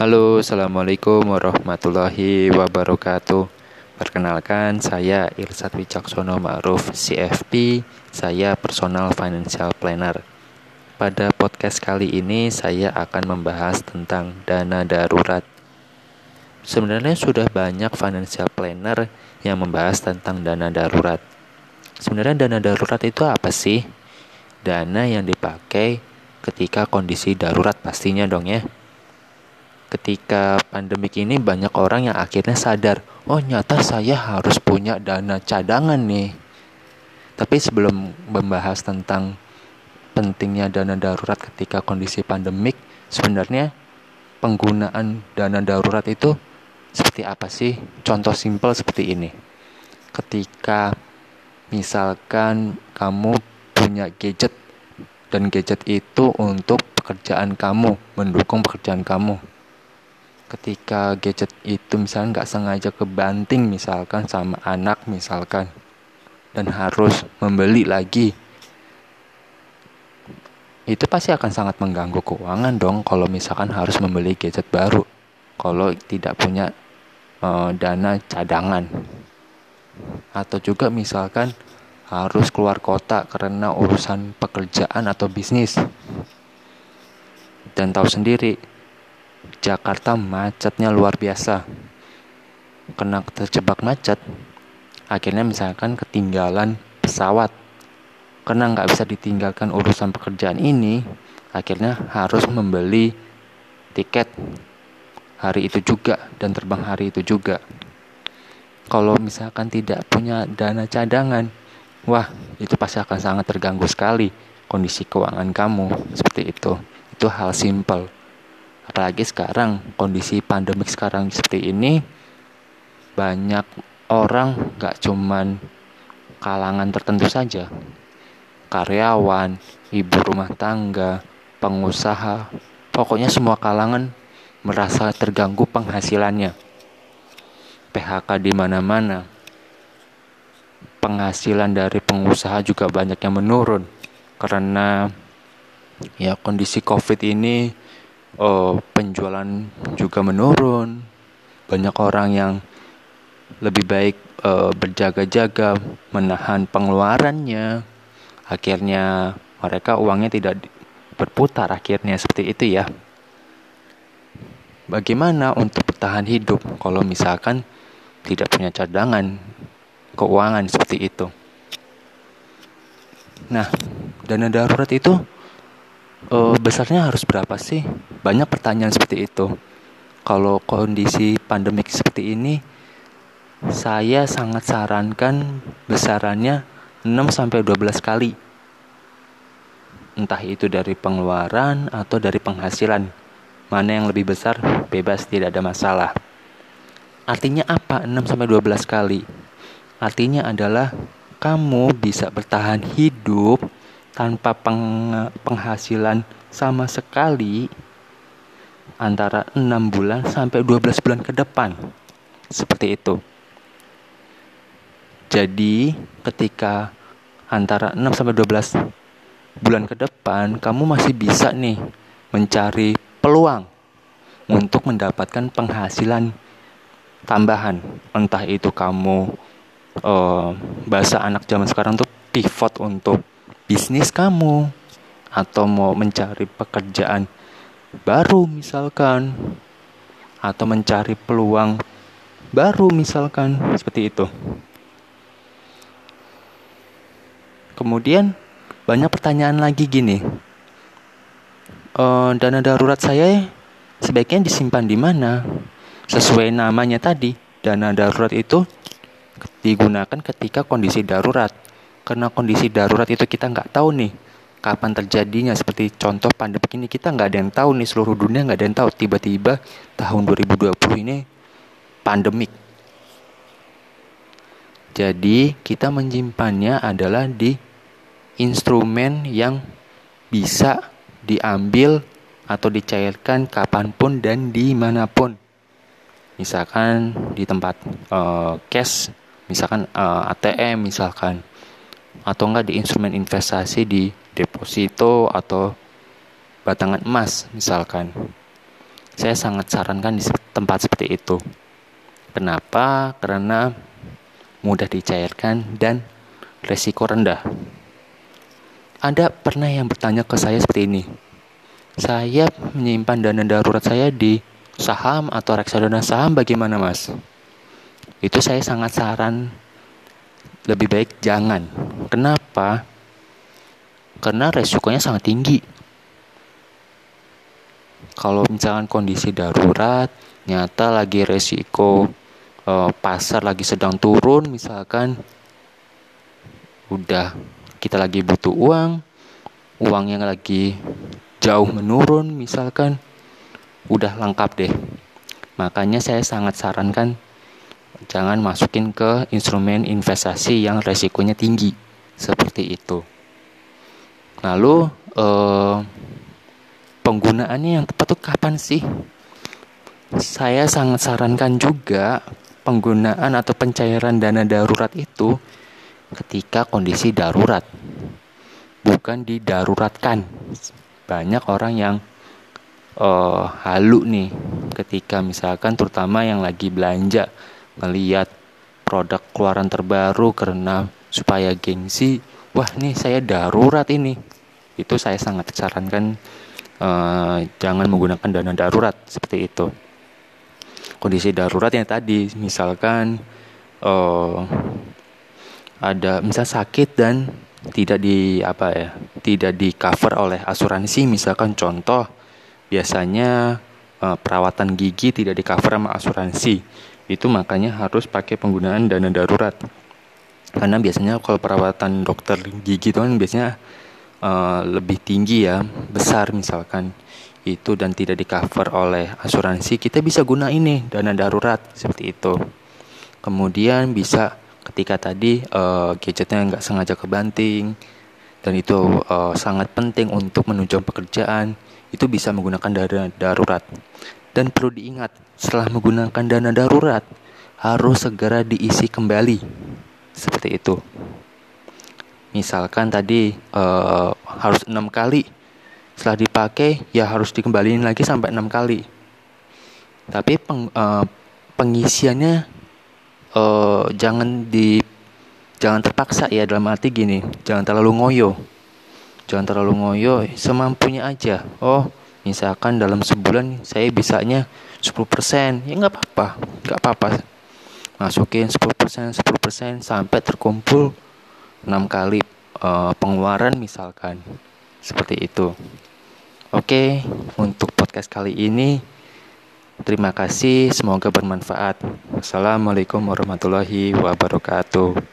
Halo, Assalamualaikum warahmatullahi wabarakatuh. Perkenalkan, saya Irsat Wicaksono Ma'ruf, CFP Saya Personal Financial Planner. Pada podcast kali ini, saya akan membahas tentang dana darurat. Sebenarnya sudah banyak financial planner yang membahas tentang dana darurat. Sebenarnya dana darurat itu apa sih? Dana yang dipakai ketika kondisi darurat pastinya dong ya. Ketika pandemik ini banyak orang yang akhirnya sadar, oh nyata saya harus punya dana cadangan nih. Tapi sebelum membahas tentang pentingnya dana darurat ketika kondisi pandemik, sebenarnya penggunaan dana darurat itu seperti apa sih? Contoh simpel seperti ini. Ketika misalkan kamu punya gadget dan gadget itu untuk pekerjaan kamu, mendukung pekerjaan kamu. Ketika gadget itu misalnya nggak sengaja kebanting misalkan sama anak misalkan dan harus membeli lagi, itu pasti akan sangat mengganggu keuangan dong kalau misalkan harus membeli gadget baru kalau tidak punya uh, dana cadangan atau juga misalkan harus keluar kota karena urusan pekerjaan atau bisnis. Dan tahu sendiri, Jakarta macetnya luar biasa. Kena terjebak macet, akhirnya misalkan ketinggalan pesawat. Karena nggak bisa ditinggalkan urusan pekerjaan ini, akhirnya harus membeli tiket hari itu juga dan terbang hari itu juga. Kalau misalkan tidak punya dana cadangan, wah itu pasti akan sangat terganggu sekali kondisi keuangan kamu seperti itu itu hal simpel apalagi sekarang kondisi pandemik sekarang seperti ini banyak orang gak cuman kalangan tertentu saja. Karyawan ibu rumah tangga pengusaha pokoknya semua kalangan merasa terganggu penghasilannya. PHK di mana-mana. Penghasilan dari pengusaha juga banyak yang menurun. Karena ya kondisi Covid ini oh, penjualan juga menurun. Banyak orang yang lebih baik uh, berjaga-jaga menahan pengeluarannya. Akhirnya mereka uangnya tidak berputar akhirnya seperti itu ya. Bagaimana untuk bertahan hidup kalau misalkan tidak punya cadangan keuangan seperti itu. Nah, dana darurat itu uh, besarnya harus berapa sih? Banyak pertanyaan seperti itu. Kalau kondisi pandemik seperti ini, saya sangat sarankan besarannya 6 sampai 12 kali. Entah itu dari pengeluaran atau dari penghasilan. Mana yang lebih besar bebas tidak ada masalah. Artinya apa 6 sampai 12 kali? Artinya adalah kamu bisa bertahan hidup tanpa peng penghasilan sama sekali antara 6 bulan sampai 12 bulan ke depan. Seperti itu. Jadi, ketika antara 6 sampai 12 bulan ke depan, kamu masih bisa nih mencari peluang untuk mendapatkan penghasilan tambahan. Entah itu kamu uh, bahasa anak zaman sekarang tuh pivot untuk bisnis kamu atau mau mencari pekerjaan baru misalkan atau mencari peluang baru misalkan seperti itu. Kemudian banyak pertanyaan lagi gini. E, dana darurat saya sebaiknya disimpan di mana? Sesuai namanya tadi, dana darurat itu digunakan ketika kondisi darurat. Karena kondisi darurat itu kita nggak tahu nih kapan terjadinya. Seperti contoh pandemi ini kita nggak ada yang tahu nih seluruh dunia nggak ada yang tahu. Tiba-tiba tahun 2020 ini pandemik. Jadi kita menyimpannya adalah di instrumen yang bisa diambil atau dicairkan kapan pun dan di mana pun. Misalkan di tempat uh, cash misalkan uh, eh, ATM misalkan atau enggak di instrumen investasi di deposito atau batangan emas misalkan saya sangat sarankan di tempat seperti itu. Kenapa? Karena mudah dicairkan dan resiko rendah. Ada pernah yang bertanya ke saya seperti ini. Saya menyimpan dana darurat saya di saham atau reksadana saham bagaimana mas? Itu saya sangat saran lebih baik jangan. Kenapa? Karena resikonya sangat tinggi. Kalau misalkan kondisi darurat, nyata lagi resiko e, pasar lagi sedang turun, misalkan udah kita lagi butuh uang, uang yang lagi jauh menurun, misalkan udah lengkap deh. Makanya saya sangat sarankan jangan masukin ke instrumen investasi yang resikonya tinggi seperti itu. Lalu eh, penggunaannya yang tepat tuh kapan sih? Saya sangat sarankan juga penggunaan atau pencairan dana darurat itu ketika kondisi darurat, bukan didaruratkan. Banyak orang yang uh, halu nih ketika misalkan terutama yang lagi belanja melihat produk keluaran terbaru karena supaya gengsi wah nih saya darurat ini. Itu saya sangat sarankan uh, jangan menggunakan dana darurat seperti itu. Kondisi darurat yang tadi misalkan uh, ada misal sakit dan tidak di apa ya tidak di cover oleh asuransi misalkan contoh biasanya uh, perawatan gigi tidak di cover sama asuransi itu makanya harus pakai penggunaan dana darurat. Karena biasanya kalau perawatan dokter gigi itu kan biasanya uh, lebih tinggi ya besar misalkan. Itu dan tidak di cover oleh asuransi kita bisa guna ini dana darurat seperti itu. Kemudian bisa ketika tadi uh, gadgetnya nggak sengaja kebanting dan itu uh, sangat penting untuk menunjang pekerjaan itu bisa menggunakan dana darurat. Dan perlu diingat, setelah menggunakan dana darurat, harus segera diisi kembali. Seperti itu. Misalkan tadi uh, harus enam kali, setelah dipakai ya harus dikembaliin lagi sampai enam kali. Tapi peng, uh, pengisiannya uh, jangan di jangan terpaksa ya dalam arti gini, jangan terlalu ngoyo. Jangan terlalu ngoyo, semampunya aja. Oh, misalkan dalam sebulan saya bisanya 10% ya nggak apa-apa. Nggak apa-apa. Masukin 10% 10% sampai terkumpul 6 kali uh, pengeluaran misalkan. Seperti itu. Oke untuk podcast kali ini terima kasih. Semoga bermanfaat. Wassalamualaikum warahmatullahi wabarakatuh